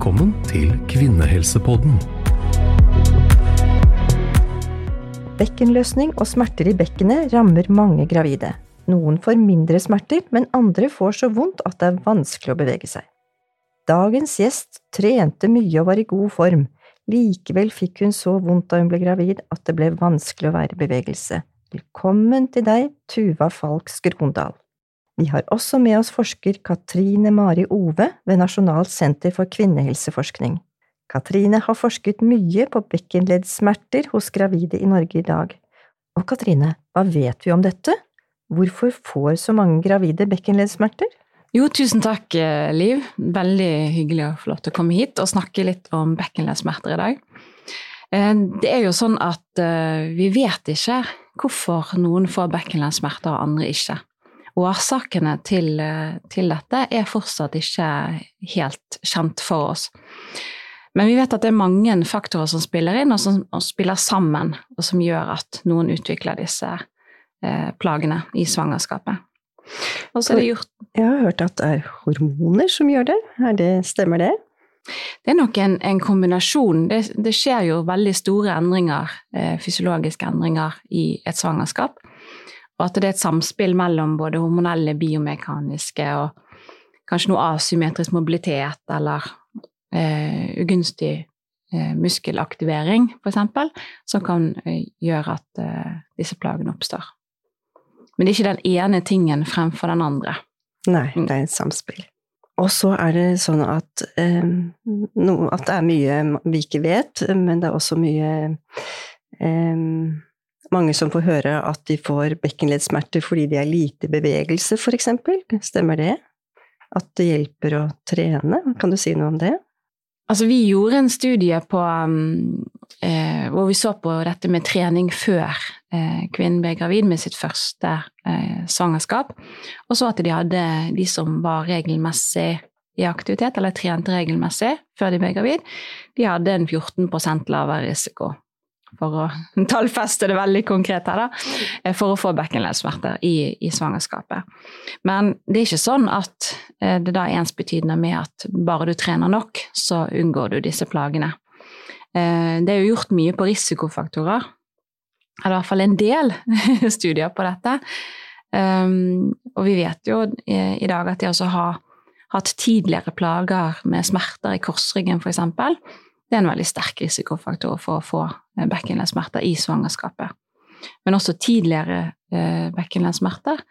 Velkommen til Kvinnehelsepodden. Bekkenløsning og smerter i bekkenet rammer mange gravide. Noen får mindre smerter, men andre får så vondt at det er vanskelig å bevege seg. Dagens gjest trente mye og var i god form. Likevel fikk hun så vondt da hun ble gravid at det ble vanskelig å være i bevegelse. Velkommen til deg, Tuva Falk Skrondal. Vi har også med oss forsker Katrine Mari Ove ved Nasjonalt senter for kvinnehelseforskning. Katrine har forsket mye på bekkenleddsmerter hos gravide i Norge i dag. Og Katrine, hva vet vi om dette? Hvorfor får så mange gravide bekkenleddsmerter? Jo, tusen takk, eh, Liv. Veldig hyggelig å få lov til å komme hit og snakke litt om bekkenleddsmerter i dag. Eh, det er jo sånn at eh, vi vet ikke hvorfor noen får bekkenleddsmerter og andre ikke. Årsakene til, til dette er fortsatt ikke helt kjent for oss. Men vi vet at det er mange faktorer som spiller inn, og som og spiller sammen, og som gjør at noen utvikler disse eh, plagene i svangerskapet. Og så er det gjort Jeg har hørt at det er hormoner som gjør det. det stemmer det? Det er nok en, en kombinasjon. Det, det, skjer jo veldig store endringer, eh, fysiologiske endringer, i et svangerskap. Og at det er et samspill mellom både hormonelle, biomekaniske og kanskje noe asymmetrisk mobilitet eller eh, ugunstig eh, muskelaktivering, f.eks., som kan eh, gjøre at eh, disse plagene oppstår. Men det er ikke den ene tingen fremfor den andre. Nei, det er et samspill. Og så er det sånn at, eh, no, at det er mye vi ikke vet, men det er også mye eh, mange som får høre at de får bekkenleddsmerter fordi de er lite i bevegelse, f.eks. Stemmer det? At det hjelper å trene? Kan du si noe om det? Altså, vi gjorde en studie på, um, eh, hvor vi så på dette med trening før eh, kvinnen ble gravid med sitt første eh, svangerskap, og så at de hadde de som var regelmessig i aktivitet, eller trente regelmessig før de ble gravid, de hadde en 14% lavere risiko for å tallfeste det veldig konkret her, da, eh, for å få bekkenleddsmerter i, i, svangerskapet. Men det er ikke sånn at eh, det da er ensbetydende med at bare du trener nok, så unngår du disse plagene. Eh, det er jo gjort mye på risikofaktorer, eller i hvert fall en del studier på dette. Og vi vet jo i dag at de også har hatt tidligere plager med smerter i korsryggen, f.eks det er en veldig sterk risikofaktor for å få eh, bekkenleddsmerter i svangerskapet. Men også tidligere eh, bekkenleddsmerter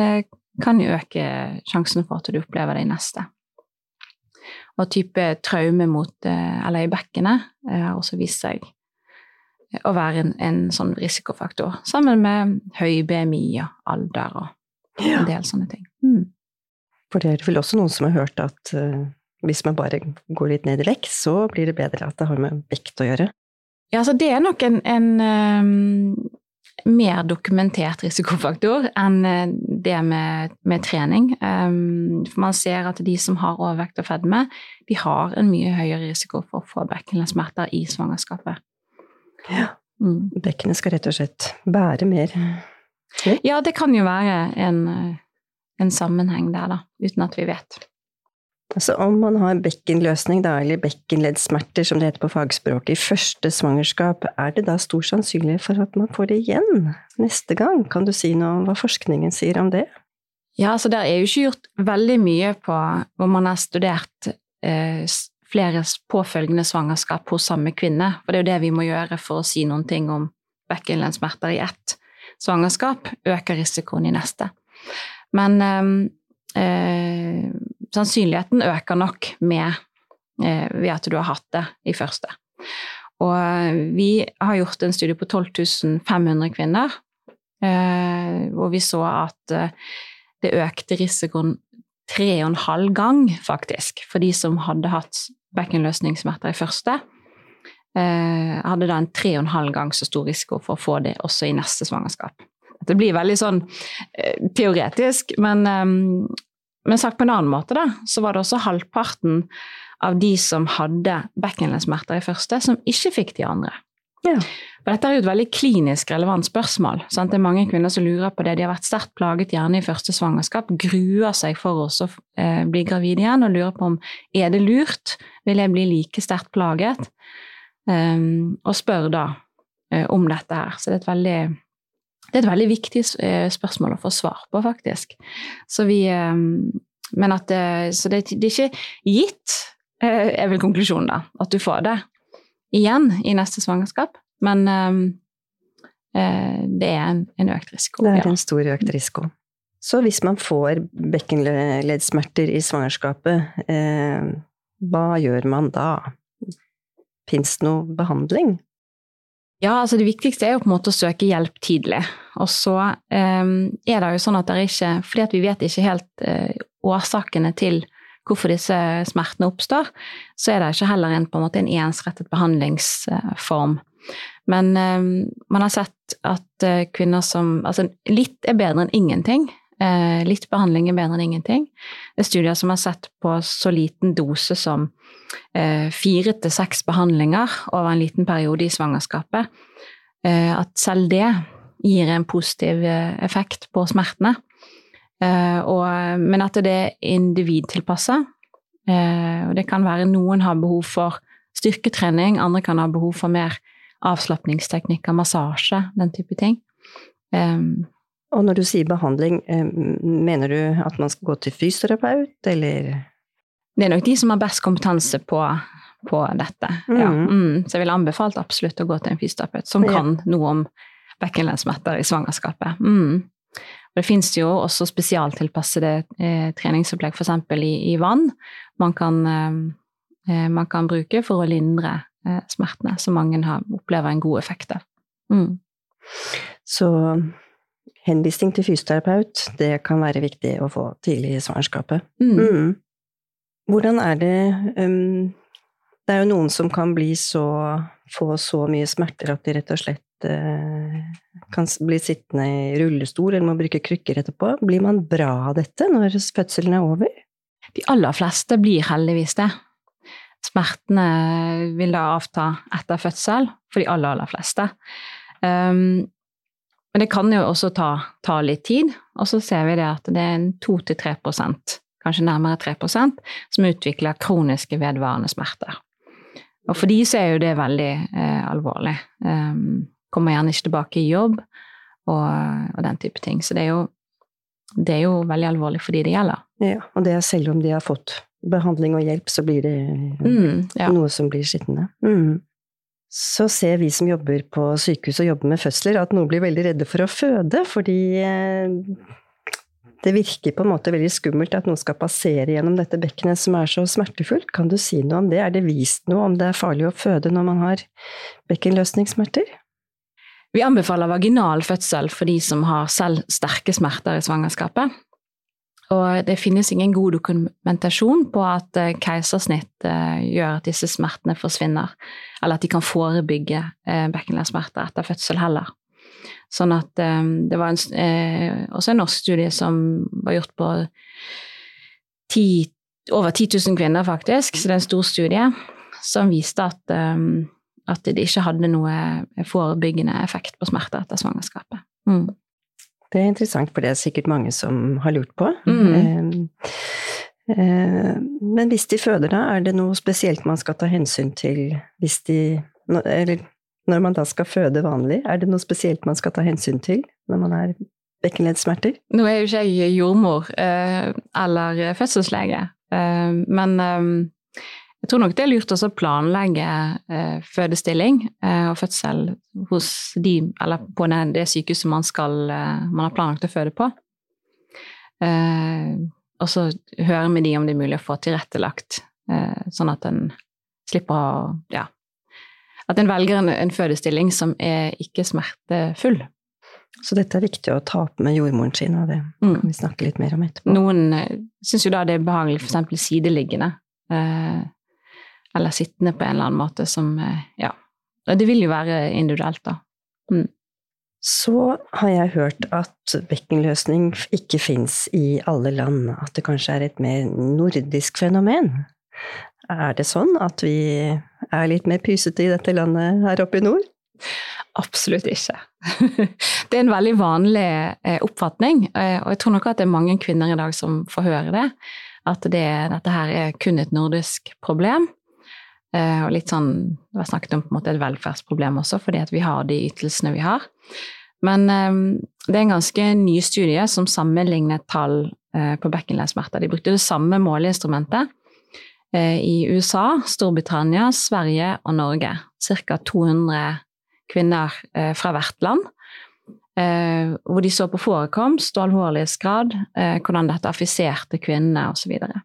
eh, kan jo øke sjansen for at du opplever det i neste. Og type traume mot, eller i bekkenet eh, har også vist seg å være en, en, sånn risikofaktor, sammen med høy BMI og alder og en del sånne ting. Mm. For det er vel også noen som har hørt at hvis man bare går litt ned i vekt, så blir det bedre at det har med vekt å gjøre. Ja, altså det er nok en, en um, mer dokumentert risikofaktor enn eh, det med, med trening. Um, for man ser at de som har overvekt og fedme, de har en mye høyere risiko for å få bekkenlesmerter i svangerskapet. Ja. Mm. Bekkenet skal rett og slett bære mer? Ja, det kan jo være en, en sammenheng der, da, uten at vi vet. Altså om man har bekkenløsning, da, eller bekkenleddsmerter som det heter på fagspråket, i første svangerskap, er det da stor sannsynlighet for at man får det igjen neste gang? Kan du si noe om hva forskningen sier om det? Ja, altså det er jo ikke gjort veldig mye på hvor man har studert eh, flere påfølgende svangerskap hos samme kvinne, for det er jo det vi må gjøre for å si noen ting om bekkenleddsmerter i ett svangerskap, øker risikoen i neste. Men eh, eh sannsynligheten øker nok med, eh, ved at du har hatt det i første. Og eh, vi har gjort en studie på 12 500 kvinner, eh, hvor vi så at det økte risikoen tre og en halv gang, faktisk, for de som hadde hatt bekkenløsningssmerter i første. hadde da en tre og en halv gang så stor risiko for å få det også i neste svangerskap. Det blir veldig sånn teoretisk, men men sagt på en annen måte, da, så var det også halvparten av de som hadde bekkenleddsmerter i første, som ikke fikk de andre. Ja. For dette er jo et veldig klinisk relevant spørsmål. Sant? Det er mange kvinner som lurer på det. De har vært sterkt plaget gjerne i første svangerskap, gruer seg for å eh, bli gravid igjen og lurer på om er det lurt, vil jeg bli like sterkt plaget? Um, og spør da uh, om dette her. Så det er et veldig det er et veldig viktig uh, spørsmål å få svar på, faktisk. Så vi um, Men at det, Så det, det er ikke gitt, uh, er vel konklusjonen, da, at du får det igjen i neste svangerskap. Men um, det er en, en, økt risiko. Det er en stor økt risiko. Så hvis man får bekkenleddsmerter i svangerskapet, hva gjør man da? Fins det noe behandling? Ja, altså det viktigste er jo på en måte å søke hjelp tidlig. Og så um, er det jo sånn at det er ikke Fordi at vi vet ikke helt uh, årsakene til hvorfor disse smertene oppstår, så er det ikke heller en, på en, måte en ensrettet behandlingsform. Men um, man har sett at uh, kvinner som Altså litt er bedre enn ingenting. Uh, litt behandling er bedre enn ingenting. Det er studier som har sett på så liten dose som Eh, fire til seks behandlinger over en liten periode i svangerskapet, eh, at selv det gir en positiv eh, effekt på smertene. Men at det er individtilpassa. Og det kan være noen har behov for styrketrening, andre kan ha behov for mer avslapningsteknikker, massasje, den type ting. Og når du sier behandling, mener du at man skal gå til fysioterapeut, eller det er nok de som har best kompetanse på, på dette. Mm. Ja. Mm. Så jeg ville anbefalt absolutt å gå til en fysioterapeut som kan noe om bekkenlendsmerter i svangerskapet. Mm. Det fins jo også spesialtilpassede eh, treningsopplegg, f.eks. I, i vann, man kan, eh, eh, man kan, bruke for å lindre eh, smertene, som mange har, opplever en god effekt av. Mm. Så henvisning til fysioterapeut, det kan være viktig å få tidlig i svangerskapet. Mm. mm. Hvordan er det um, Det er jo noen som kan bli så få så mye smerter at de rett og slett uh, kan bli sittende i rullestol eller må bruke krykker etterpå. Blir man bra av dette når fødselen er over? De aller fleste blir heldigvis det. Smertene vil da avta etter fødsel for de aller, aller fleste. Um, men det kan jo også ta, ta, litt tid, og så ser vi det at det er 2-3% kanskje nærmere 3% som utvikler kroniske vedvarende smerter. Og for de så er jo det veldig eh, alvorlig. Um, kommer gjerne ikke tilbake i jobb og, og, den type ting. Så det er, jo, det er jo veldig alvorlig for de det gjelder. Ja, og det er selv om de har fått behandling og hjelp, så blir det mm, ja. noe som blir skitne. Mm. Så ser vi som jobber på sykehus og jobber med fødsler, at noen blir veldig redde for å føde, fordi eh, det virker på en måte veldig skummelt at noen skal passere gjennom dette bekkenet som er så smertefullt. Kan du si noe om det? Er det vist noe om det er farlig å føde når man har bekkenløsningssmerter? Vi anbefaler vaginal fødsel for de som har selv sterke smerter i svangerskapet. Og det finnes ingen god dokumentasjon på at eh, keisersnitt eh, gjør at disse smertene forsvinner, eller at de kan forebygge bekkenlærssmerter etter fødsel heller. Sånn at det var en, eh, også en norsk studie som var gjort på 10, over 10 000 kvinner, faktisk, så det er en stor studie, som viste at, at det ikke hadde noe forebyggende effekt på smerter etter svangerskapet. Mm. Det er interessant, for det er sikkert mange som har lurt på. Mm. Men hvis de føder, da, er det noe spesielt man skal ta hensyn til hvis de Eller når man da skal føde vanlig, er det noe spesielt man skal ta hensyn til når man er bekkenleddsmerter? Nå er jo ikke jeg jordmor eh, eller fødselslege, eh, men eh, jeg tror nok det er lurt å planlegge eh, fødestilling eh, og fødsel hos de, eller på det, det sykehuset man, skal, eh, man har planlagt å føde på. og så høre med de om det er mulig å få tilrettelagt, sånn at en slipper å ja, at en velger en, en fødestilling som er ikke smertefull. Så dette er viktig å ta opp med jordmoren sin, og det mm. kan vi snakke litt mer om etterpå. Noen eh, syns jo da det er behagelig f.eks. sideliggende, eh, eller sittende på en eller annen måte som eh, Ja. Det vil jo være individuelt, da. Mm. Så har jeg hørt at bekkenløsning ikke fins i alle land, at det kanskje er et mer nordisk fenomen. Er det sånn at vi er litt mer pysete i dette landet her oppe i nord? Absolutt ikke. Det er en veldig vanlig eh, oppfatning, eh, og jeg tror nok at det er mange kvinner i dag som får høre det. At det, dette her er kun et nordisk problem. Eh, og litt sånn, Det var snakket om på en måte et velferdsproblem også, fordi at vi har de ytelsene vi har. Men det er en ganske ny studie som sammenlignet tall på bekkenleddsmerter. De brukte det samme måleinstrumentet i USA, Storbritannia, Sverige og Norge. Ca. 200 kvinner eh, fra hvert land. Eh, hvor de så på forekomst og alvorlighetsgrad, eh, hvordan dette affiserte kvinnene osv. Og,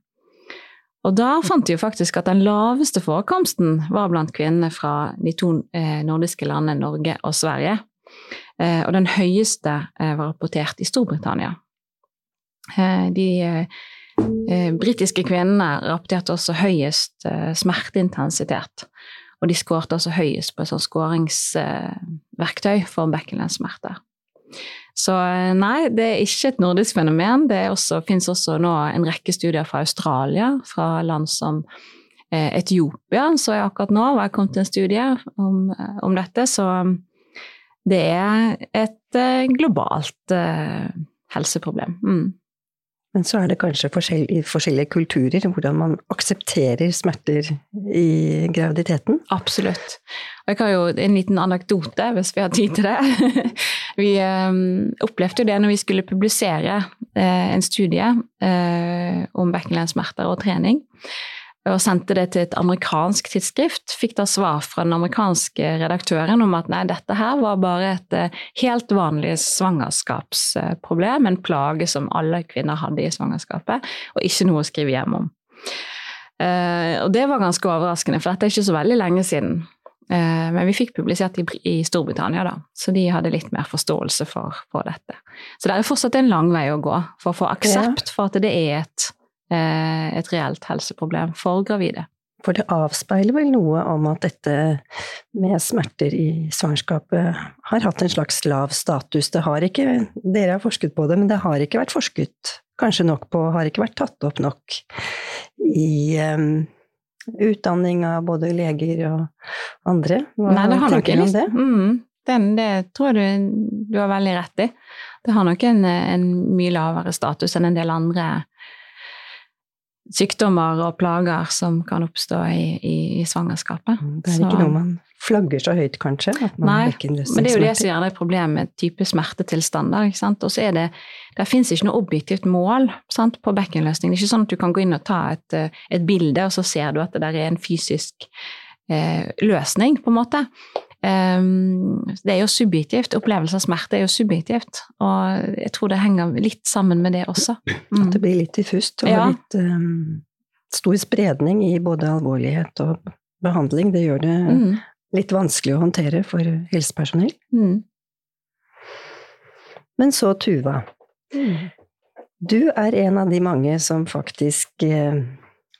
og da fant de jo faktisk at den laveste forekomsten var blant kvinnene fra de to nordiske landene Norge og Sverige. Og den høyeste var rapportert i Storbritannia. De britiske kvinnene rapporterte også høyest smerteintensitet. Og de skårte også høyest på et sånt skåringsverktøy for bekkenlenssmerter. Så eh, nei, det er ikke et nordisk fenomen. Det også, finnes også nå en rekke studier fra Australia, fra land som eh, Etiopia, så jeg akkurat nå var jeg kommet til en studie om, eh, om dette. Så det er et globalt helseproblem. Mm. Men så er det kanskje forskjell, i forskjellige kulturer hvordan man aksepterer smerter i graviditeten? Absolutt. Og jeg har jo en liten anekdote, hvis vi har tid til det. vi um, opplevde jo det når vi skulle publisere uh, en studie uh, om bekkenlensmerter og trening og sendte det til et amerikansk tidsskrift. Fikk da svar fra den amerikanske redaktøren om at nei, dette her var bare et eh, helt vanlig svangerskapsproblem, en plage som alle kvinner hadde i svangerskapet, og ikke noe å skrive hjem om. Uh, og det var ganske overraskende, for dette er ikke så veldig lenge siden. Uh, men vi fikk publisert i, i, Storbritannia, da, så de hadde litt mer forståelse for, for, dette. Så det er fortsatt en lang vei å gå for å få aksept for at det er et Eh, et reelt helseproblem for gravide. For det avspeiler vel noe om at dette med smerter i svangerskapet har hatt en slags lav status. Det har ikke, dere har forsket på det, men det har ikke vært forsket kanskje nok på, har ikke vært tatt opp nok i um, utdanning av både leger og andre. Hva Nei, det har nok en, det? Mm, den, det tror jeg du, du har veldig rett i. Det har nok en, en mye lavere status enn en del andre sykdommer og plager som kan oppstå i, i, i svangerskapet. Mm, det er så, ikke noe man flagger så høyt, kanskje? nei, men det er jo det som gjerne er problemet med type smertetilstander. ikke sant? Og så er det Det fins ikke noe objektivt mål sant, på bekkenløsning. Det er ikke sånn at du kan gå inn og ta et, eh, et bilde, og så ser du at det der er en fysisk eh, løsning, på en måte. Um, det er jo subjektivt. Opplevelse av smerte er jo subjektivt. Og jeg tror det henger litt sammen med det også. Mm. At det blir litt diffust og ja. litt um, stor spredning i både alvorlighet og behandling. Det gjør det mm. litt vanskelig å håndtere for helsepersonell. Mm. Men så Tuva. Mm. Du er en av de mange som faktisk eh,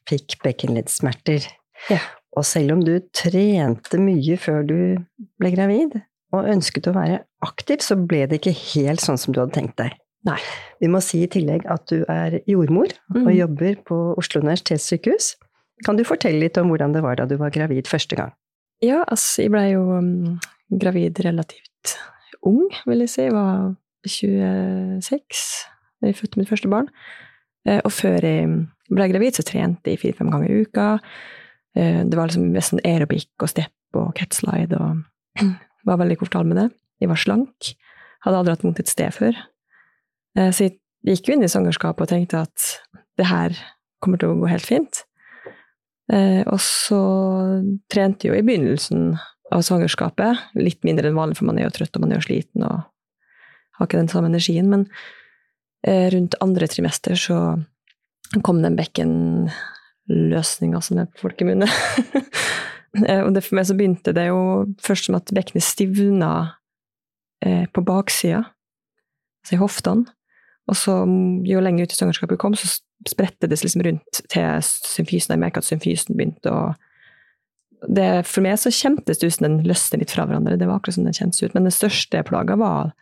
fikk bekkenleddsmerter. Ja. Og selv om du trente mye før du ble gravid, og ønsket å være aktiv, så ble det ikke helt sånn som du hadde tenkt deg. Nei. Vi må si i tillegg at du er jordmor og mm. jobber på Oslo universitetssykehus. Kan du fortelle litt om hvordan det var da du var gravid første gang? Ja, altså, jeg blei jo um, gravid relativt ung, vil jeg si. Jeg var 26 da jeg fødte mitt første barn. Eh, og før jeg ble gravid, så trente jeg fire-fem ganger i uka. Eh, det var liksom nesten aerobic og step og catslide og var veldig komfortabel med det. Jeg var slank. Hadde aldri hatt vondt et sted før. Eh, så jeg gikk jo inn i svangerskapet og tenkte at det her kommer til å gå helt fint. Eh, og så trente jeg jo i begynnelsen av svangerskapet, litt mindre enn vanlig, for man er jo trøtt og man er jo sliten og har ikke den samme energien. Men rundt andre trimester så kom den bekken løsninga som er på folkemunne. og det, for meg så begynte det jo først som at bekkenet stivna eh, på baksida, altså i hoftene. Og så, jo lenger ut i svangerskapet kom, så spredte det seg liksom rundt til symfysen. Jeg merka at symfysen begynte å det, For meg så kjentes det ut som den løsner litt fra hverandre. Det var akkurat som den kjentes ut. Men den største plaga var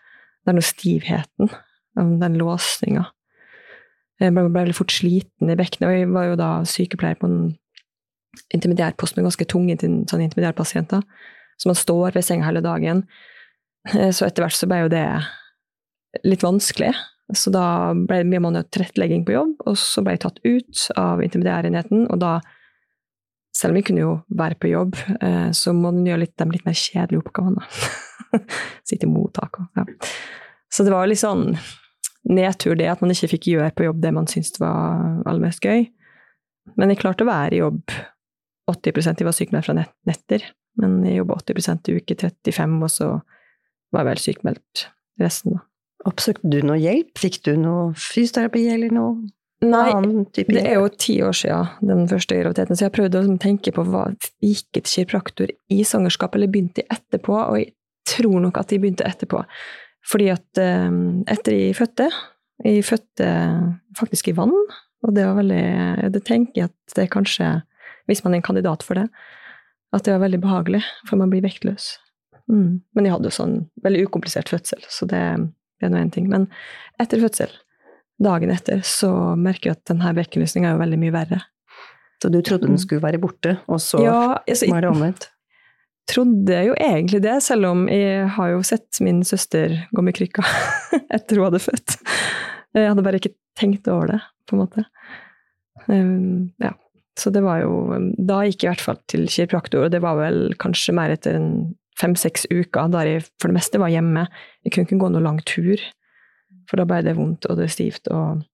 den stivheten, den låsninga. Jeg ble, ble fort sliten i bekkenet, og jeg var jo da sykepleier på en intermediærpost med ganske tunge sånn intermediærpasienter. Så man står ved senga hele dagen. Eh, Så etter hvert så ble jo det litt vanskelig. Så da ble det mye manuell tilrettelegging på jobb, og så ble jeg tatt ut av intermediærenheten, og da selv om vi kunne jo være på jobb, eh, så må man gjøre litt, de litt mer kjedelige oppgavene. Sitte i mottak og ja. Så det var litt sånn nedtur det at man ikke fikk gjøre på jobb det man syntes var aller mest gøy. Men jeg klarte å være i jobb 80% Jeg var sykemeldt fra net netter, men jeg jobba 80% i uke 35, og så var jeg vel sykemeldt resten, da. Oppsøkte du noe hjelp? Fikk du noe fysioterapi eller noe Nei, Det er jo ti år siden den første graviditeten, så jeg prøvde å tenke på hva Gikk et til kiropraktor i svangerskapet, eller begynte de etterpå? Og jeg tror nok at de begynte etterpå. Fordi at eh, etter jeg fødte Jeg fødte faktisk i vann, og det var veldig Det tenker jeg at det kanskje, hvis man er en kandidat for det, at det var veldig behagelig, for man blir vektløs. Mm. Men jeg hadde jo sånn veldig ukomplisert fødsel, så det, det er nå én ting. Men etter fødsel dagen etter, så merker jeg at denne bekkenløsninga er jo veldig mye verre. Så du trodde den skulle være borte, og så Ja, altså, var det omvendt? Trodde jo egentlig det, selv om jeg har jo sett min søster gå med krykka etter hun hadde født. Jeg hadde bare ikke tenkt over det, på en måte. Um, ja. Så det var jo Da gikk jeg i hvert fall til kiropraktor, og det var vel kanskje mer etter fem-seks uker, der jeg for det meste var hjemme. Jeg kunne ikke gå noen lang tur, for da ble det vondt, og det stivt, og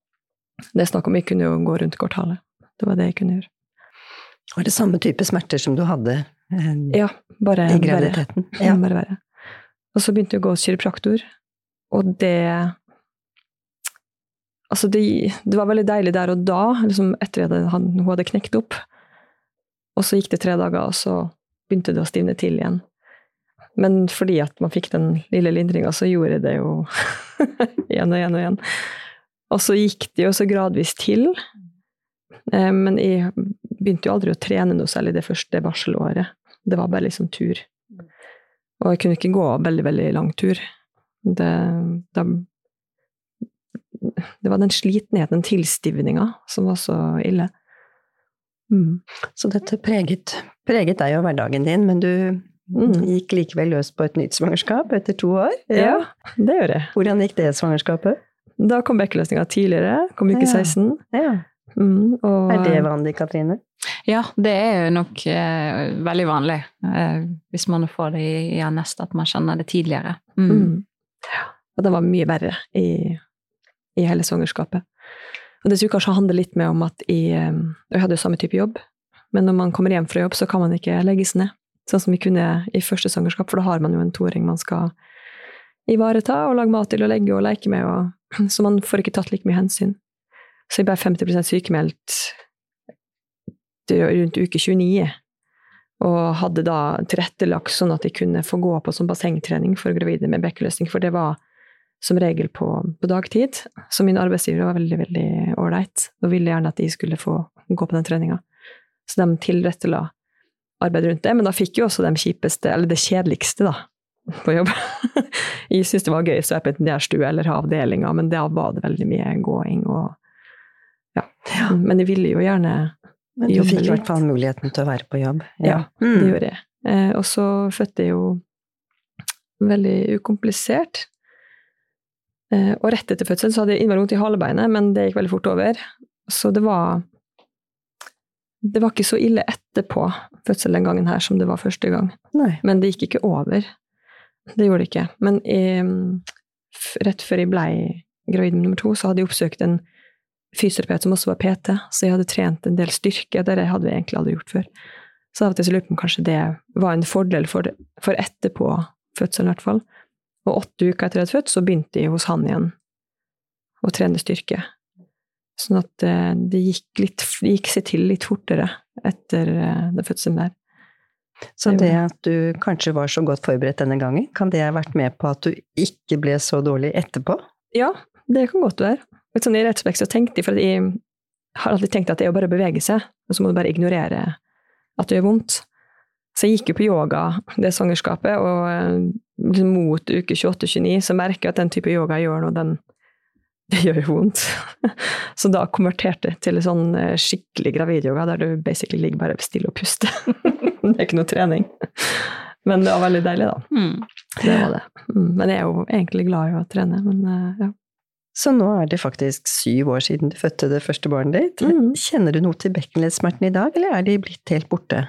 det er snakk om jeg kunne jo gå rundt kvartalet. Det var det jeg kunne gjøre. Var det samme type smerter som du hadde eh, Ja, bare i graviditeten? Ja. Bare verre. Og så begynte jeg å gå hos kiropraktor, og det Altså, det, det var veldig deilig der og da, liksom etter at hun hadde knekt opp. Og så gikk det tre dager, og så begynte det å stivne til igjen. Men fordi at man fikk den lille lindringa, så gjorde det jo igjen og igjen og igjen. Og så gikk det jo så gradvis til. Eh, Men jeg begynte jo aldri å trene noe særlig det første barselåret. Det var bare liksom tur. Og jeg kunne ikke gå veldig, veldig lang tur. Det, det, det var den slitenheten, den tilstivninga, som var så ille. Mm. Så dette preget, preget deg og hverdagen din, men du Mm. gikk likevel løs på et nytt svangerskap etter to år? Ja, det gjør jeg. Hvordan gikk det svangerskapet? Da kom bekkeløsninga tidligere, kom uke Ja. 16. Ja. Mm, og, Er det vanlig, Katrine? Ja, det er jo nok eh, veldig vanlig eh, hvis man får det i, i nest, at man kjenner det tidligere. Mm. Mm. Og det var mye verre i, i hele svangerskapet. Og det jeg kanskje handler litt med om at jeg, eh, jeg hadde jo samme type jobb, men når man kommer hjem fra jobb, så kan man ikke legges ned, sånn som vi kunne i første svangerskap, for da har man jo en toåring man skal ivareta og lage mat til og legge og leke med, og, så man får ikke tatt like mye hensyn. Så jeg ble 50 sykemeldt rundt uke 29, og hadde da tilrettelagt sånn at jeg kunne få gå på sånn bassengtrening for gravide med bekkeløsning, for det var som regel på, på dagtid. Så min arbeidsgiver var veldig, veldig ålreit, og ville gjerne at de skulle få gå på den treninga. Så de tilrettela arbeid rundt det, men da fikk jo også de kjipeste, eller det kjedeligste, da, på jobb. jeg syntes det var gøy å være på en stue eller ha avdelinga, men da var det veldig mye gåing og ja. Men jeg ville jo gjerne Men du fikk i hvert fall muligheten til å være på jobb. Ja, Mm. det gjorde jeg. Eh, og så fødte jeg jo veldig ukomplisert. Eh, og rett etter fødselen så hadde jeg innmari vondt i halebeinet, men det gikk veldig fort over. Så det var Det var ikke så ille etterpå fødsel den gangen her som det var første gang. Nei. Men det gikk ikke over. Det gjorde det ikke. Men jeg, rett før jeg blei gravid med nummer to, så hadde jeg oppsøkt en fysioterapeut som også var PT, så jeg hadde trent en del styrke, det hadde jeg egentlig aldri gjort før. Så av og til så lurer jeg på om kanskje det var en fordel for, for etterpå fødselen, i hvert fall. Og åtte uker etter at jeg hadde født, så begynte jeg hos han igjen å trene styrke. Sånn at eh, det gikk, litt, det gikk seg til litt fortere etter eh, den fødselen der. Så Det det at du kanskje var så godt forberedt denne gangen, kan det ha vært med på at du ikke ble så dårlig etterpå? Ja, det kan godt være. Litt sånn I retrospekt så tenkte jeg, for jeg har alltid tenkt at det er å bare bevege seg, og så må du bare ignorere at det gjør vondt. Så jeg gikk jo på yoga det svangerskapet, og eh, liksom mot uke 28-29 så merker jeg at den type yoga jeg gjør nå, den det gjør jo vondt. Så da konverterte jeg til sånn eh, skikkelig gravidyoga, der du basically ligger bare stille og puster. det er ikke noe trening. Men det var veldig deilig, da. Mm. Det var det. Mm. Men jeg er jo egentlig glad i å trene, men eh, ja. Så nå er det faktisk syv år siden du fødte det første barnet ditt. Mm. Kjenner du noe til bekkenleddsmertene i dag, eller er de blitt helt borte?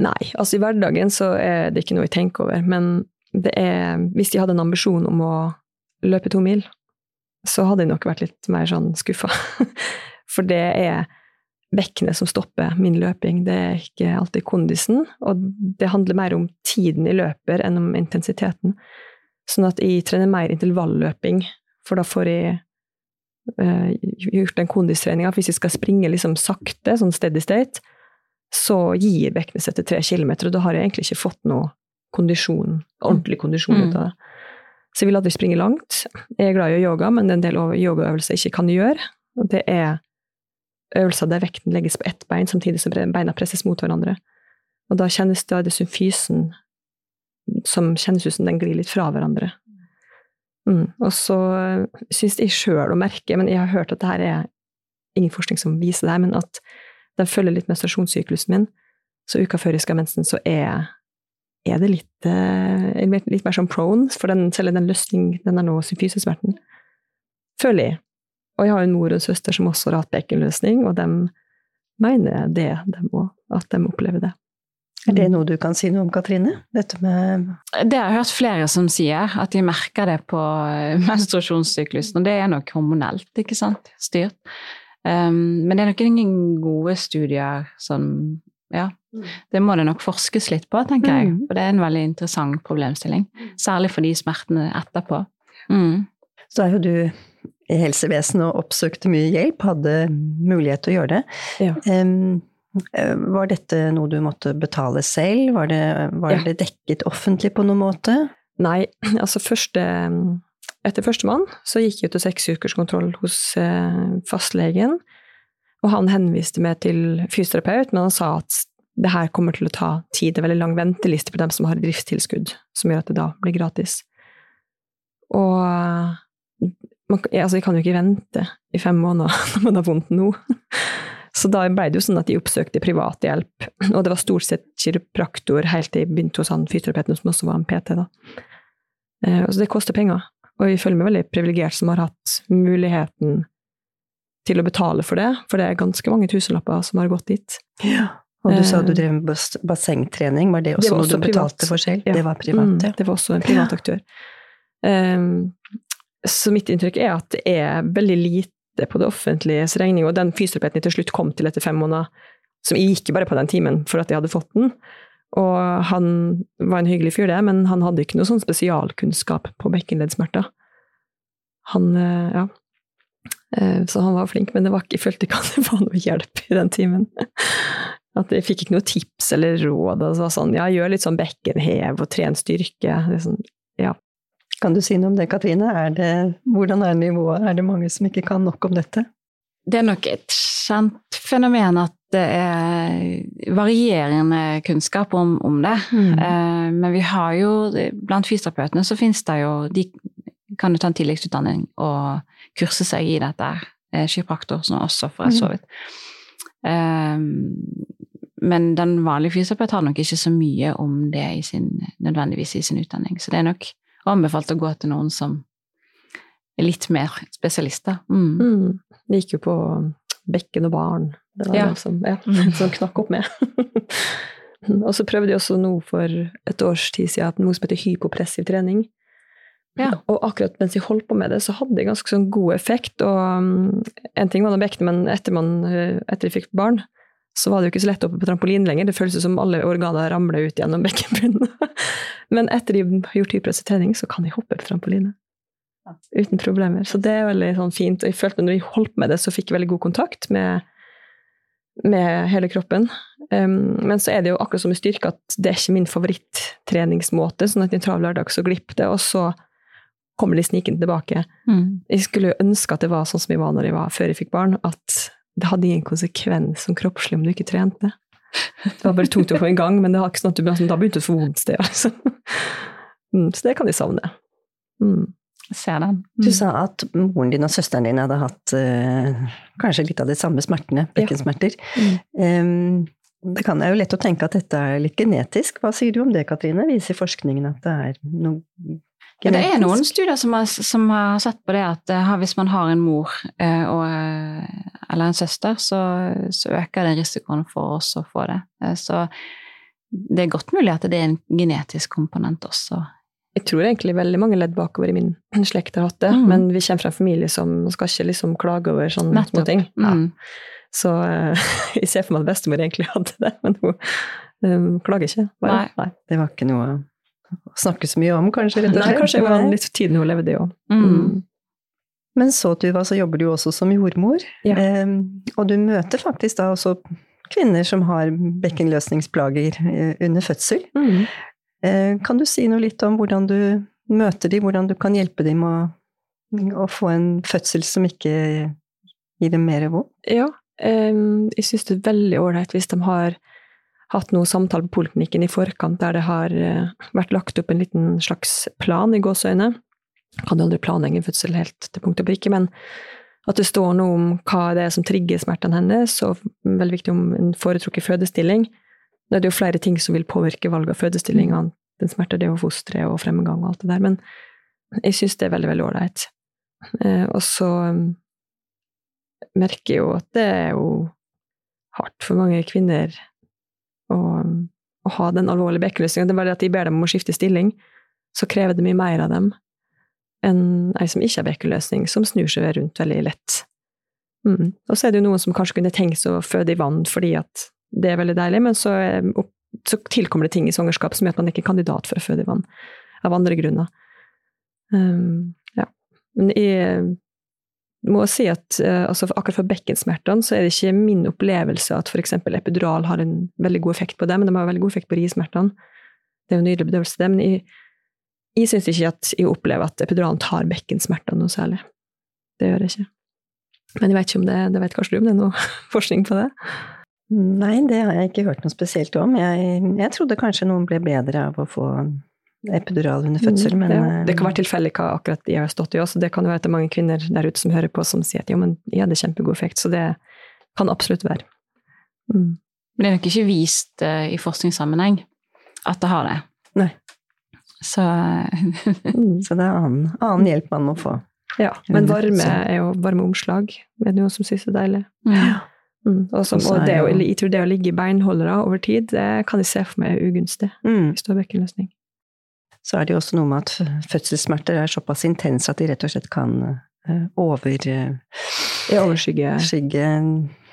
Nei, altså i hverdagen så er det ikke noe jeg tenker over, men det er Hvis jeg hadde en ambisjon om å løpe to mil, så hadde jeg nok vært litt mer sånn skuffa. For det er bekkenet som stopper min løping, det er ikke alltid kondisen. Og det handler mer om tiden jeg løper enn om intensiteten. Sånn at jeg trener mer intervalløping, for da får jeg eh, gjort den kondistreninga. Hvis jeg skal springe liksom sakte, sånn steady state, så gir Bekkenes til tre kilometer, og da har jeg egentlig ikke fått noe kondisjon, ordentlig kondisjon Mm. ut av det. Så jeg vil aldri springe langt. Jeg er glad i yoga, men det er en del yogaøvelser jeg ikke kan gjøre. Og det er øvelser der vekten legges på ett bein, samtidig som beina presses mot hverandre. Og da kjennes det, det symfysen som kjennes ut som den glir litt fra hverandre. Mm. Og så syns jeg sjøl å merke, men jeg har hørt at det her er ingen forskning som viser det her, men at den følger litt menstruasjonssyklusen min. Så uka før jeg skal ha mensen, så er, er det litt, eh, litt mer sånn prone, for den, selv den løsning, den er nå symfysesmerten. Føler jeg. Og jeg har en mor og en søster som også har hatt bekkenløsning, og de mener det, de òg, at de opplever det. Er det noe du kan si noe om, Katrine? Dette med Det har jeg hørt flere som sier, at de merker det på eh, menstruasjonssyklusen. Og det er nok hormonelt, ikke sant? Styrt. Um, men det er nok ingen gode studier som Ja. Det må det nok forskes litt på, tenker jeg. og For det er en veldig interessant problemstilling. Særlig for de smertene etterpå. Mm. Så er jo du i helsevesenet og oppsøkte mye hjelp, hadde mulighet til å gjøre det. Ja. Eh, var dette noe du måtte betale selv? Var det, var Ja. det dekket offentlig på noen måte? Nei, altså første Etter førstemann så gikk jeg til seksukerskontroll hos eh, fastlegen, og han henviste meg til fysioterapeut, men han sa at det her kommer til å ta tid, det er veldig lang venteliste for dem som har driftstilskudd, som gjør at det da blir gratis. Og man, altså, jeg kan jo ikke vente i fem måneder når man har vondt nå. Så da ble det jo sånn at de oppsøkte privat hjelp, og det var stort sett kiropraktor helt til jeg begynte hos han fysioterapeuten, som også var en PT. da. Eh, Så det koster penger, og jeg føler meg veldig privilegert som har hatt muligheten til å betale for det, for det er ganske mange tusenlapper som har gått dit. Ja. Og du sa Eh, du drev med bas- bassengtrening, var det også, Det var noe du du betalte for selv? Ja. Det var privat, Mm, ja. det var også en privat aktør. Um, så mitt inntrykk er at det er veldig lite på det offentliges regning, og den fysioterapeuten jeg til slutt kom til etter fem måneder, som jeg gikk bare på den timen for at jeg hadde fått den, og han var en hyggelig fyr det, men han hadde ikke noe sånn spesialkunnskap på bekkenleddsmerter. Han, eh, ja. Eh, Så han var flink, men det var ikke, jeg følte ikke at det var noe hjelp i den timen. At jeg fikk ikke noe tips eller råd. Altså sånn, ja, gjør litt sånn bekkenhev og tren styrke. Det sånn. Kan du si noe om det, Katrine? Er det, hvordan er nivået? Er det mange som ikke kan nok om dette? Det er nok et kjent fenomen at det er varierende kunnskap om, om det. Eh, men vi har jo, blant fysioterapeutene så finnes det jo De kan jo ta en tilleggsutdanning og kurse seg i dette. Eh, Kiropraktor som også, for så vidt. Eh, men den vanlige fysioterapeut har nok ikke så mye om det i sin, nødvendigvis i sin utdanning. Så det er nok anbefalt å gå til noen som er litt mer spesialister. Mm. Mm. Det gikk jo på bekken og barn. Det var Ja. det som, ja, som knakk opp med. og så prøvde jeg også noe for et års tid siden noe som heter hypopressiv trening. Ja. Og akkurat mens jeg holdt på med det, så hadde det ganske sånn god effekt. Og um, en ting var nå bekken, men etter, man, eh, etter jeg fikk barn, så var det jo ikke så lett oppe på trampolin lenger. Det føltes som alle organer ramla ut gjennom bekkenbunnen. men etter de har gjort hypopressiv trening, så kan de hoppe på trampoline. Uten problemer. Så det er veldig sånn fint. Og jeg følte når jeg holdt med det, så fikk jeg veldig god kontakt med, med hele kroppen. Um, men så er det jo akkurat som med styrke at det er ikke min favorittreningsmåte, sånn at i en travel hverdag så glipper det, og så kommer de snikende tilbake. Mm. Jeg skulle jo ønske at det var sånn som jeg var når jeg var før jeg fikk barn, at det hadde ingen konsekvens som kroppslig om du ikke trente. Det var bare tungt å få i gang, men det var ikke sånn at du da begynte å få vondt sted. Altså. Mm, så det kan de savne. Mm. Jeg ser den. Du sa at moren din og søsteren din hadde hatt uh, kanskje litt av de samme smertene, bekkensmerter. Mm. Um, Det kan er jo lett å tenke at dette er litt genetisk. Hva sier du om det, Katrine? Viser forskningen at det er noe? Ja, det er noen studier som har, som har sett på det at eh, hvis man har en mor eh, og, eh, eller en søster, så, så øker det risikoen for oss å få det. Så det er godt mulig at det er en genetisk komponent også. Jeg tror egentlig veldig mange ledd bakover i min slekt har hatt det, Mm. men vi kommer fra en familie som skal ikke liksom klage over sånne små ting. Ja. Mm. Så jeg ser for meg at bestemor egentlig hadde det, men hun um, klager ikke. Bare. Nei. Det var ikke noe snakke så mye om, kanskje? rett og Nei, kanskje det var litt tiden hun levde i òg. Mm. Men så, Tuva, så jobber du også som jordmor. Ja. Eh, og du møter faktisk da også kvinner som har bekkenløsningsplager eh, under fødsel. Mm. Eh, kan du si noe litt om hvordan du møter dem, hvordan du kan hjelpe dem å, å få en fødsel som ikke gir dem mer vondt? Ja, eh, jeg syns det er veldig ålreit hvis de har hatt noe samtale på poliklinikken i forkant der det har eh, vært lagt opp en liten slags plan i gåseøyne. Kan jo aldri planlegge en fødsel helt til punkt og prikke, men at det står noe om hva det er som trigger smertene hennes, og veldig viktig om en foretrukket fødestilling. Det er jo flere ting som vil påvirke valget av fødestilling, annet enn smerter, det er jo fosteret og fremgang og alt det der, men jeg syns det er veldig, veldig ålreit. Eh, og så um, merker jeg jo at det er jo hardt for mange kvinner å, å ha den alvorlige bekkenløsninga. Det bare det at de ber dem om å skifte stilling, så krever det mye mer av dem enn ei som ikke har bekkenløsning, som snur seg rundt veldig lett. Mm. Og så er det jo noen som kanskje kunne tenkt seg å føde i vann fordi at det er veldig deilig, men så, opp- så tilkommer det ting i svangerskap som gjør at man ikke er kandidat for å føde i vann, av andre grunner. Um, ja. Men jeg må si at eh, altså akkurat for bekkensmertene så er det ikke min opplevelse at f.eks. epidural har en veldig god effekt på det, men de har veldig god effekt på rismertene. Det er jo nydelig bedøvelse, det, men jeg, jeg syns ikke at jeg opplever at epiduralen tar bekkensmertene noe særlig. Det gjør jeg ikke. Men jeg vet ikke om det, det vet kanskje du om det er noe forskning på det? Nei, det har jeg ikke hørt noe spesielt om. Jeg, jeg trodde kanskje noen ble bedre av å få epidural under fødsel, men Mm, ja. eh, Det kan være tilfeldig hva akkurat de har stått i også. Det kan jo være at det er mange kvinner der ute som hører på som sier at jo, men jeg hadde kjempegod effekt, så det kan absolutt være. Mm. Men det er nok ikke vist uh, i forskningssammenheng at det har det. Nei. Så Mm. Så det er annen, annen hjelp man må få. Ja, men varme er jo varme omslag. Er det noe som synes er deilig? Ja. Mm. Og, som, Og er det, å, jeg tror det å ligge i beinholdere over tid, det kan jeg se for meg er ugunstig Mm. hvis du har bekkenløsning. Så er det jo også noe med at fødselssmerter er såpass intense at de rett og slett kan over, overskygge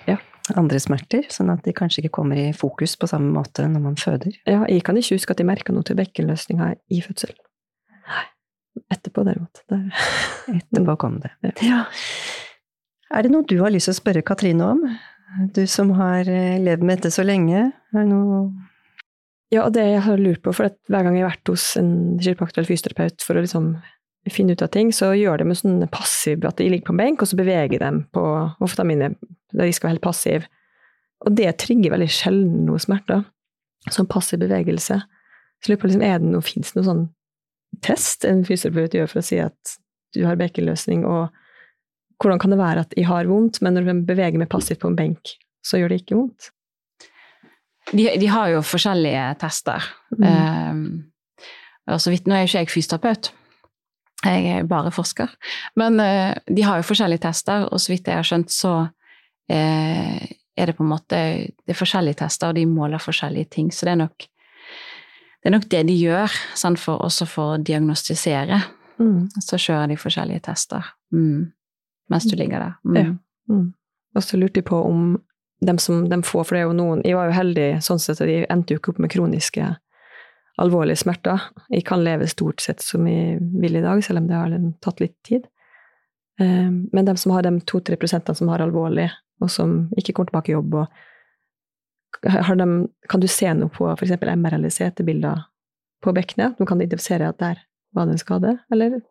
Ja. andre smerter, sånn at de kanskje ikke kommer i fokus på samme måte når man føder. Ja, jeg kan ikke huske at jeg merka noe til bekkenløsninga i fødsel. Nei. Etterpå, derimot. Der. Etterpå kom det. Ja. Ja. Er det noe du har lyst til å spørre Katrine om? Du som har eh, levd med dette så lenge. Er det noe Ja, og det jeg har lurt på, for hver gang jeg har vært hos en kiropraktor eller fysioterapeut for å liksom finne ut av ting, så gjør de med sånn passiv at de ligger på en benk, og så beveger de på hofta mine, der de skal være helt passiv. Og det trigger veldig sjelden noe smerter. Sånn passiv bevegelse. Så lurer på, liksom, er det noe, det noen sånn test en fysioterapeut gjør for å si at du har bekkenløsning, og hvordan kan det være at jeg har vondt, men når de beveger meg passivt på en benk, så gjør det ikke vondt? De, de har jo forskjellige tester. Mm. Um, og så vidt, nå er jo ikke jeg fysioterapeut, jeg er bare forsker. Men uh, de har jo forskjellige tester, og så vidt jeg har skjønt, så uh, er det på en måte det er forskjellige tester, og de måler forskjellige ting. Så det er nok det, er nok det de gjør, sant, for, også for å diagnostisere. Mm. Så kjører de forskjellige tester mm. mens du ligger der. Mm. Ja. Mm. Og så lurte de på om dem som de får, for det er jo noen Jeg var jo heldig sånn sett at jeg endte jo ikke opp med kroniske, alvorlige smerter. Jeg kan leve stort sett som jeg vil i dag, selv om det har tatt litt tid. Eh, Men de som har de to-tre prosentene som har alvorlig, og som ikke kommer tilbake i jobb, de, kan du se noe på f.eks. MR eller CT-bilder på bekkenet? Du kan identifisere at der var det en skade, eller?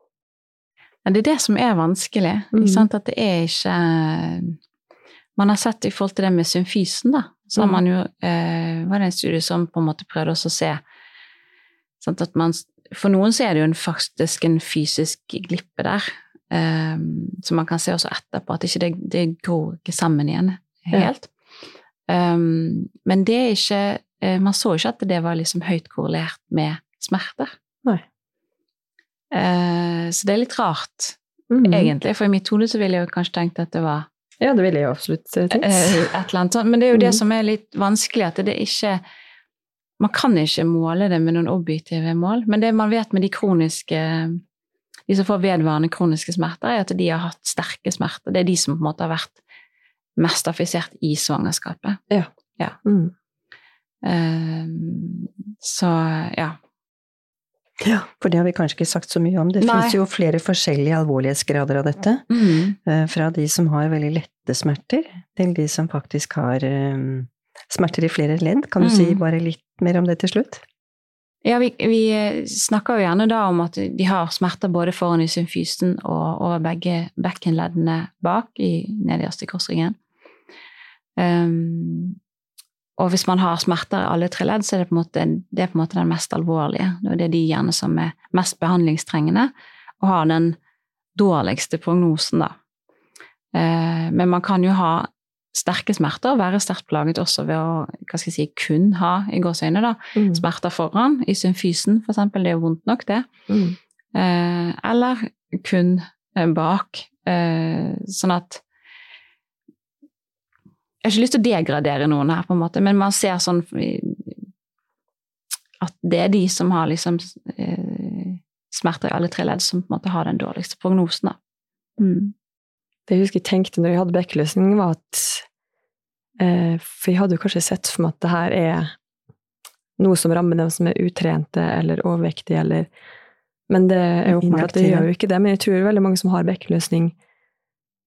Ja, det er det som er vanskelig. Mm. Sant? At det er ikke Man har sett i forhold til det med symfysen, da, så Mm. man jo eh, var det en studie som på en måte prøvde også å se sant, at man, For noen så er det jo en, faktisk en fysisk glippe der, eh, som man kan se også etterpå, at ikke det, det gror ikke sammen igjen Ja. helt. Um, men det er ikke eh, Man så ikke at det var liksom høyt korrelert med smerter. Nei. Eh, så det er litt rart, mm. egentlig. For i mitt hode så ville jeg jo kanskje tenkt at det var Ja, det ville jeg absolutt eh, tenkt. eh, et eller annet sånt. Men det er jo det mm. som er litt vanskelig, at det ikke Man kan ikke måle det med noen objektive mål. Men det man vet med de kroniske De som får vedvarende kroniske smerter, er at de har hatt sterke smerter. Det er de som på en måte har vært mest affisert i svangerskapet. Mm. Eh, så ja. Ja, for det har vi kanskje ikke sagt så mye om. Det fins jo flere forskjellige alvorlighetsgrader av dette. Mm. Eh, Fra de som har veldig lette smerter, til de som faktisk har eh, smerter i flere ledd. Kan du Mm. si bare litt mer om det til slutt? Ja, vi, vi eh, snakker jo gjerne da om at de har smerter både foran i symfysen og over begge bekkenleddene bak, i, nederste korsryggen. Um, og hvis man har smerter i alle tre ledd, så er det på en måte, det på en måte den mest alvorlige. Det er de gjerne som er mest behandlingstrengende og har den dårligste prognosen, da. Eh, men man kan jo ha sterke smerter og være sterkt plaget også ved å hva skal jeg si, kun ha i gåseøyne da, Mm. smerter foran, i symfysen eksempel, det er jo vondt nok det. Mm. Eh, eller kun eh, bak. Sånn at Jeg har ikke lyst til å degradere noen her, på en måte, men man ser sånn at det er de som har liksom eh, smerter i alle tre ledd, som på en måte har den dårligste prognosen. Da. Mm. Det jeg husker jeg tenkte når jeg hadde bekkeløsning, var at eh, For jeg hadde jo kanskje sett for meg at det her er noe som rammer dem som er utrente eller overvektige, eller Men det er jo åpenbart at det gjør jo ikke det. Men jeg tror veldig mange som har bekkeløsning,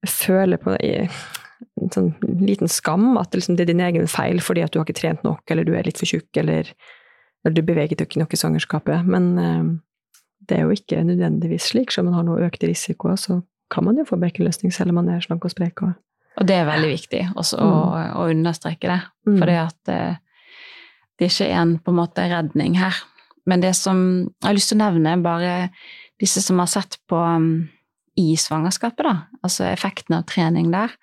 føler på i, en sånn liten skam at det, liksom, det er din egen feil fordi at du har ikke trent nok, eller du er litt for tjukk, eller, eller du beveget deg ikke nok i svangerskapet. Men eh, det er jo ikke nødvendigvis slik. Selv om man har noe økt risiko, så kan man jo få bekkenløsning selv om man er slank og sprek. Og, Og det er veldig viktig også å, å understreke det. Mm. For eh, det ikke er en på en måte redning her. Men det som jeg har lyst til å nevne, bare disse som har sett på um, i svangerskapet, da. Altså effekten av trening der.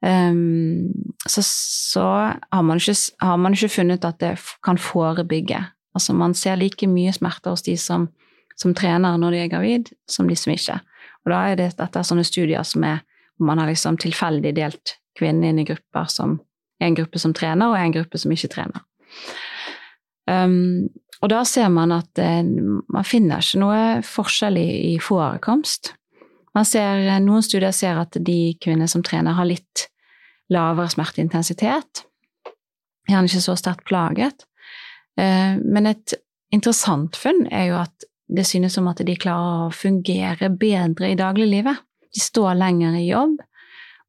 Um, så, så har, man ikke, har man ikke funnet at det kan forebygge. Altså man ser like mye smerter hos de som, som trener når de er gravid, som de som ikke. Og da er det dette er sånne studier som er hvor man har liksom tilfeldig delt kvinnene inn i grupper som en gruppe som trener, og en gruppe som ikke trener. Um, og da ser man at uh, man finner ikke noe forskjell i, i forekomst. Man ser, eh, noen studier ser at de kvinner som trener, har litt lavere smerteintensitet. Gjerne ikke så sterkt plaget. Eh, men et interessant funn er jo at det synes som at de klarer å fungere bedre i dagliglivet. De står lenger i jobb,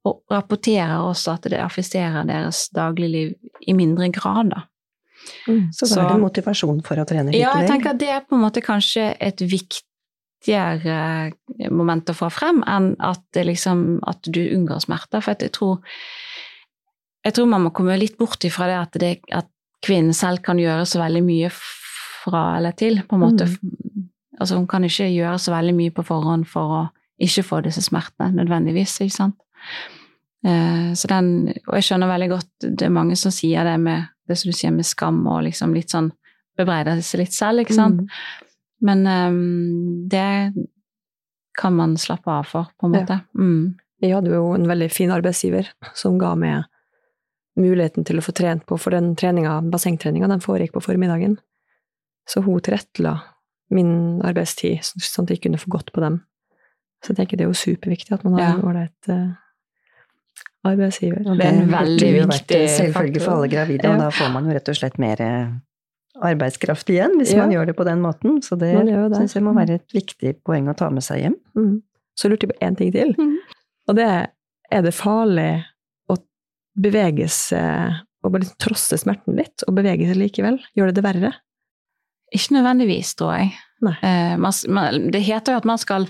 og rapporterer også at det affiserer deres dagligliv i mindre grad. Da. Så da Så- er det motivasjon for å trene litt mer? Ja, jeg tenker at det er på en måte kanskje et viktigere moment å få frem enn at, det liksom, at du unngår smerter. For jeg tror, jeg tror man må komme litt bort ifra det at, det at kvinnen selv kan gjøre så veldig mye fra eller til. på en måte. Altså Hun kan ikke gjøre så veldig mye på forhånd for å ikke få disse smertene nødvendigvis. ikke sant? Eh, så den, og jeg skjønner veldig godt det er mange som sier det med det som du sier med skam og liksom litt sånn bebreider seg litt selv, ikke sant. Mm. Men um, det kan man slappe av for, på en Ja. måte. Mm. Jeg hadde jo en veldig fin arbeidsgiver som ga meg muligheten til å få trent på, for den treninga, bassengtreninga, den foregikk på formiddagen. Så hun tilrettela min arbeidstid, sånn at jeg kunne få gått på dem. Så jeg tenker det er jo superviktig at man har Ja. en ålreit eh, arbeidsgiver. Og Det er en veldig viktig en selvfølge for alle gravide, Ja. og da får man jo rett og slett mer arbeidskraft igjen, hvis Ja. man gjør det på den måten. Så det, det. syns jeg må være et viktig poeng å ta med seg hjem. Mm. Så lurte jeg på én ting til. Mm. Og det er er det farlig å bevege seg og bare liksom trosse smerten litt, og bevege seg likevel? Gjør det det verre? Ikke nødvendigvis, tror jeg. Nei. Eh, man, man, det heter jo at man skal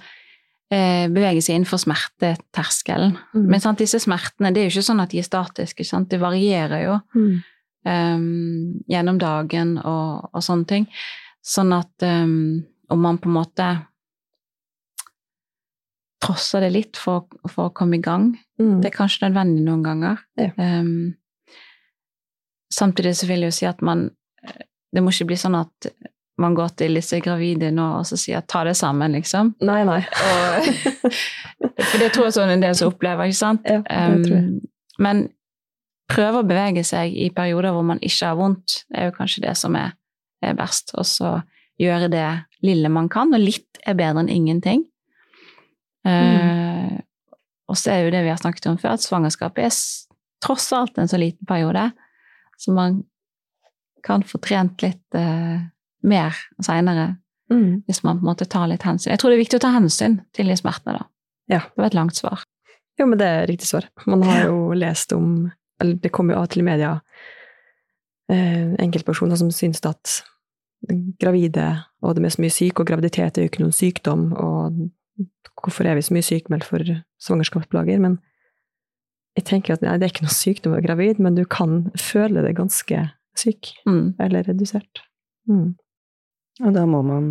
eh, bevege seg innenfor smerteterskelen. Mm. Men sant, disse smertene, det er jo ikke sånn at de er statiske, sant? det varierer jo. Mm. Um, gjennom dagen og, og sånne ting. Sånn at um, om man på en måte trosser det litt for, for å komme i gang, Mm. det er kanskje nødvendig noen ganger. Ja. Um, samtidig så vil jeg jo si at man eh, Det må ikke bli sånn at man går til disse gravide nå og så sier 'ta det sammen', liksom. Nei, nei. Og, for det tror jeg sånn en del som opplever, ikke sant? Ja, det tror jeg. Um, men prøve å bevege seg i perioder hvor man ikke har vondt, det er jo kanskje det som er, er best. Og så gjøre det lille man kan, og litt er bedre enn ingenting. Eh, og så er jo det vi har snakket om før, at svangerskapet er tross alt en så liten periode, så man kan få trent litt uh, mer seinere Mm. hvis man på en måte tar litt hensyn. Jeg tror det er viktig å ta hensyn til de smertene, da. Ja. Det var et langt svar. Jo, men det er riktig svar. Man har jo lest om Eller det kommer jo av til i media eh, enkeltpersoner som syns at gravide og de er så mye syke, og graviditet er jo ikke noen sykdom, og hvorfor er vi så mye sykemeldt for svangerskapsplager? Men jeg tenker at nei, det er ikke noe sykdom å være gravid, men du kan føle deg ganske syk, Mm. eller redusert. Mm. Og da må man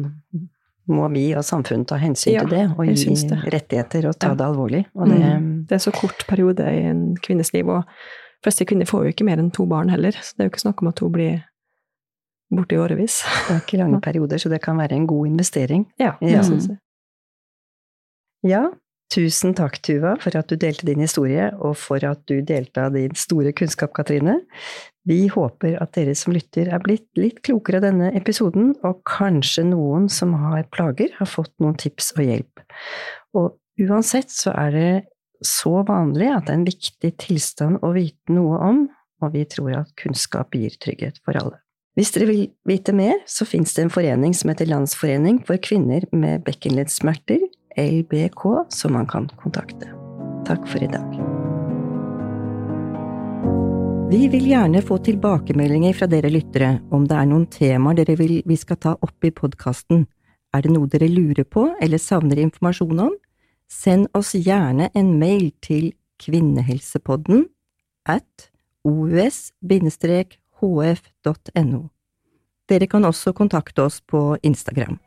må vi og samfunnet ta hensyn Ja, til det, og gi det. rettigheter og ta Ja. det alvorlig. Og det, Mm. Det er så kort periode i en kvinnes liv, og de fleste kvinner får jo ikke mer enn to barn heller, så det er jo ikke snakk om at hun blir borte i årevis. det er ikke lange perioder, så det kan være en god investering. Ja, Ja. syns jeg. Ja, tusen takk, Tuva, for at du delte din historie, og for at du delte av din store kunnskap, Katrine. Vi håper at dere som lytter er blitt litt klokere av denne episoden, og kanskje noen som har plager, har fått noen tips og hjelp. Og uansett så er det så vanlig at det er en viktig tilstand å vite noe om, og vi tror at kunnskap gir trygghet for alle. Hvis dere vil vite mer, så finnes det en forening som heter Landsforening for kvinner med bekkenleddsmerter, LBK, som man kan kontakte. Takk for i dag. Vi vil gjerne få tilbakemeldinger fra dere lyttere om det er noen temaer dere vil vi skal ta opp i podkasten. Er det noe dere lurer på eller savner informasjon om? Send oss gjerne en mail til kvinnehelsepodden at os-hf.no. Dere kan også kontakte oss på Instagram.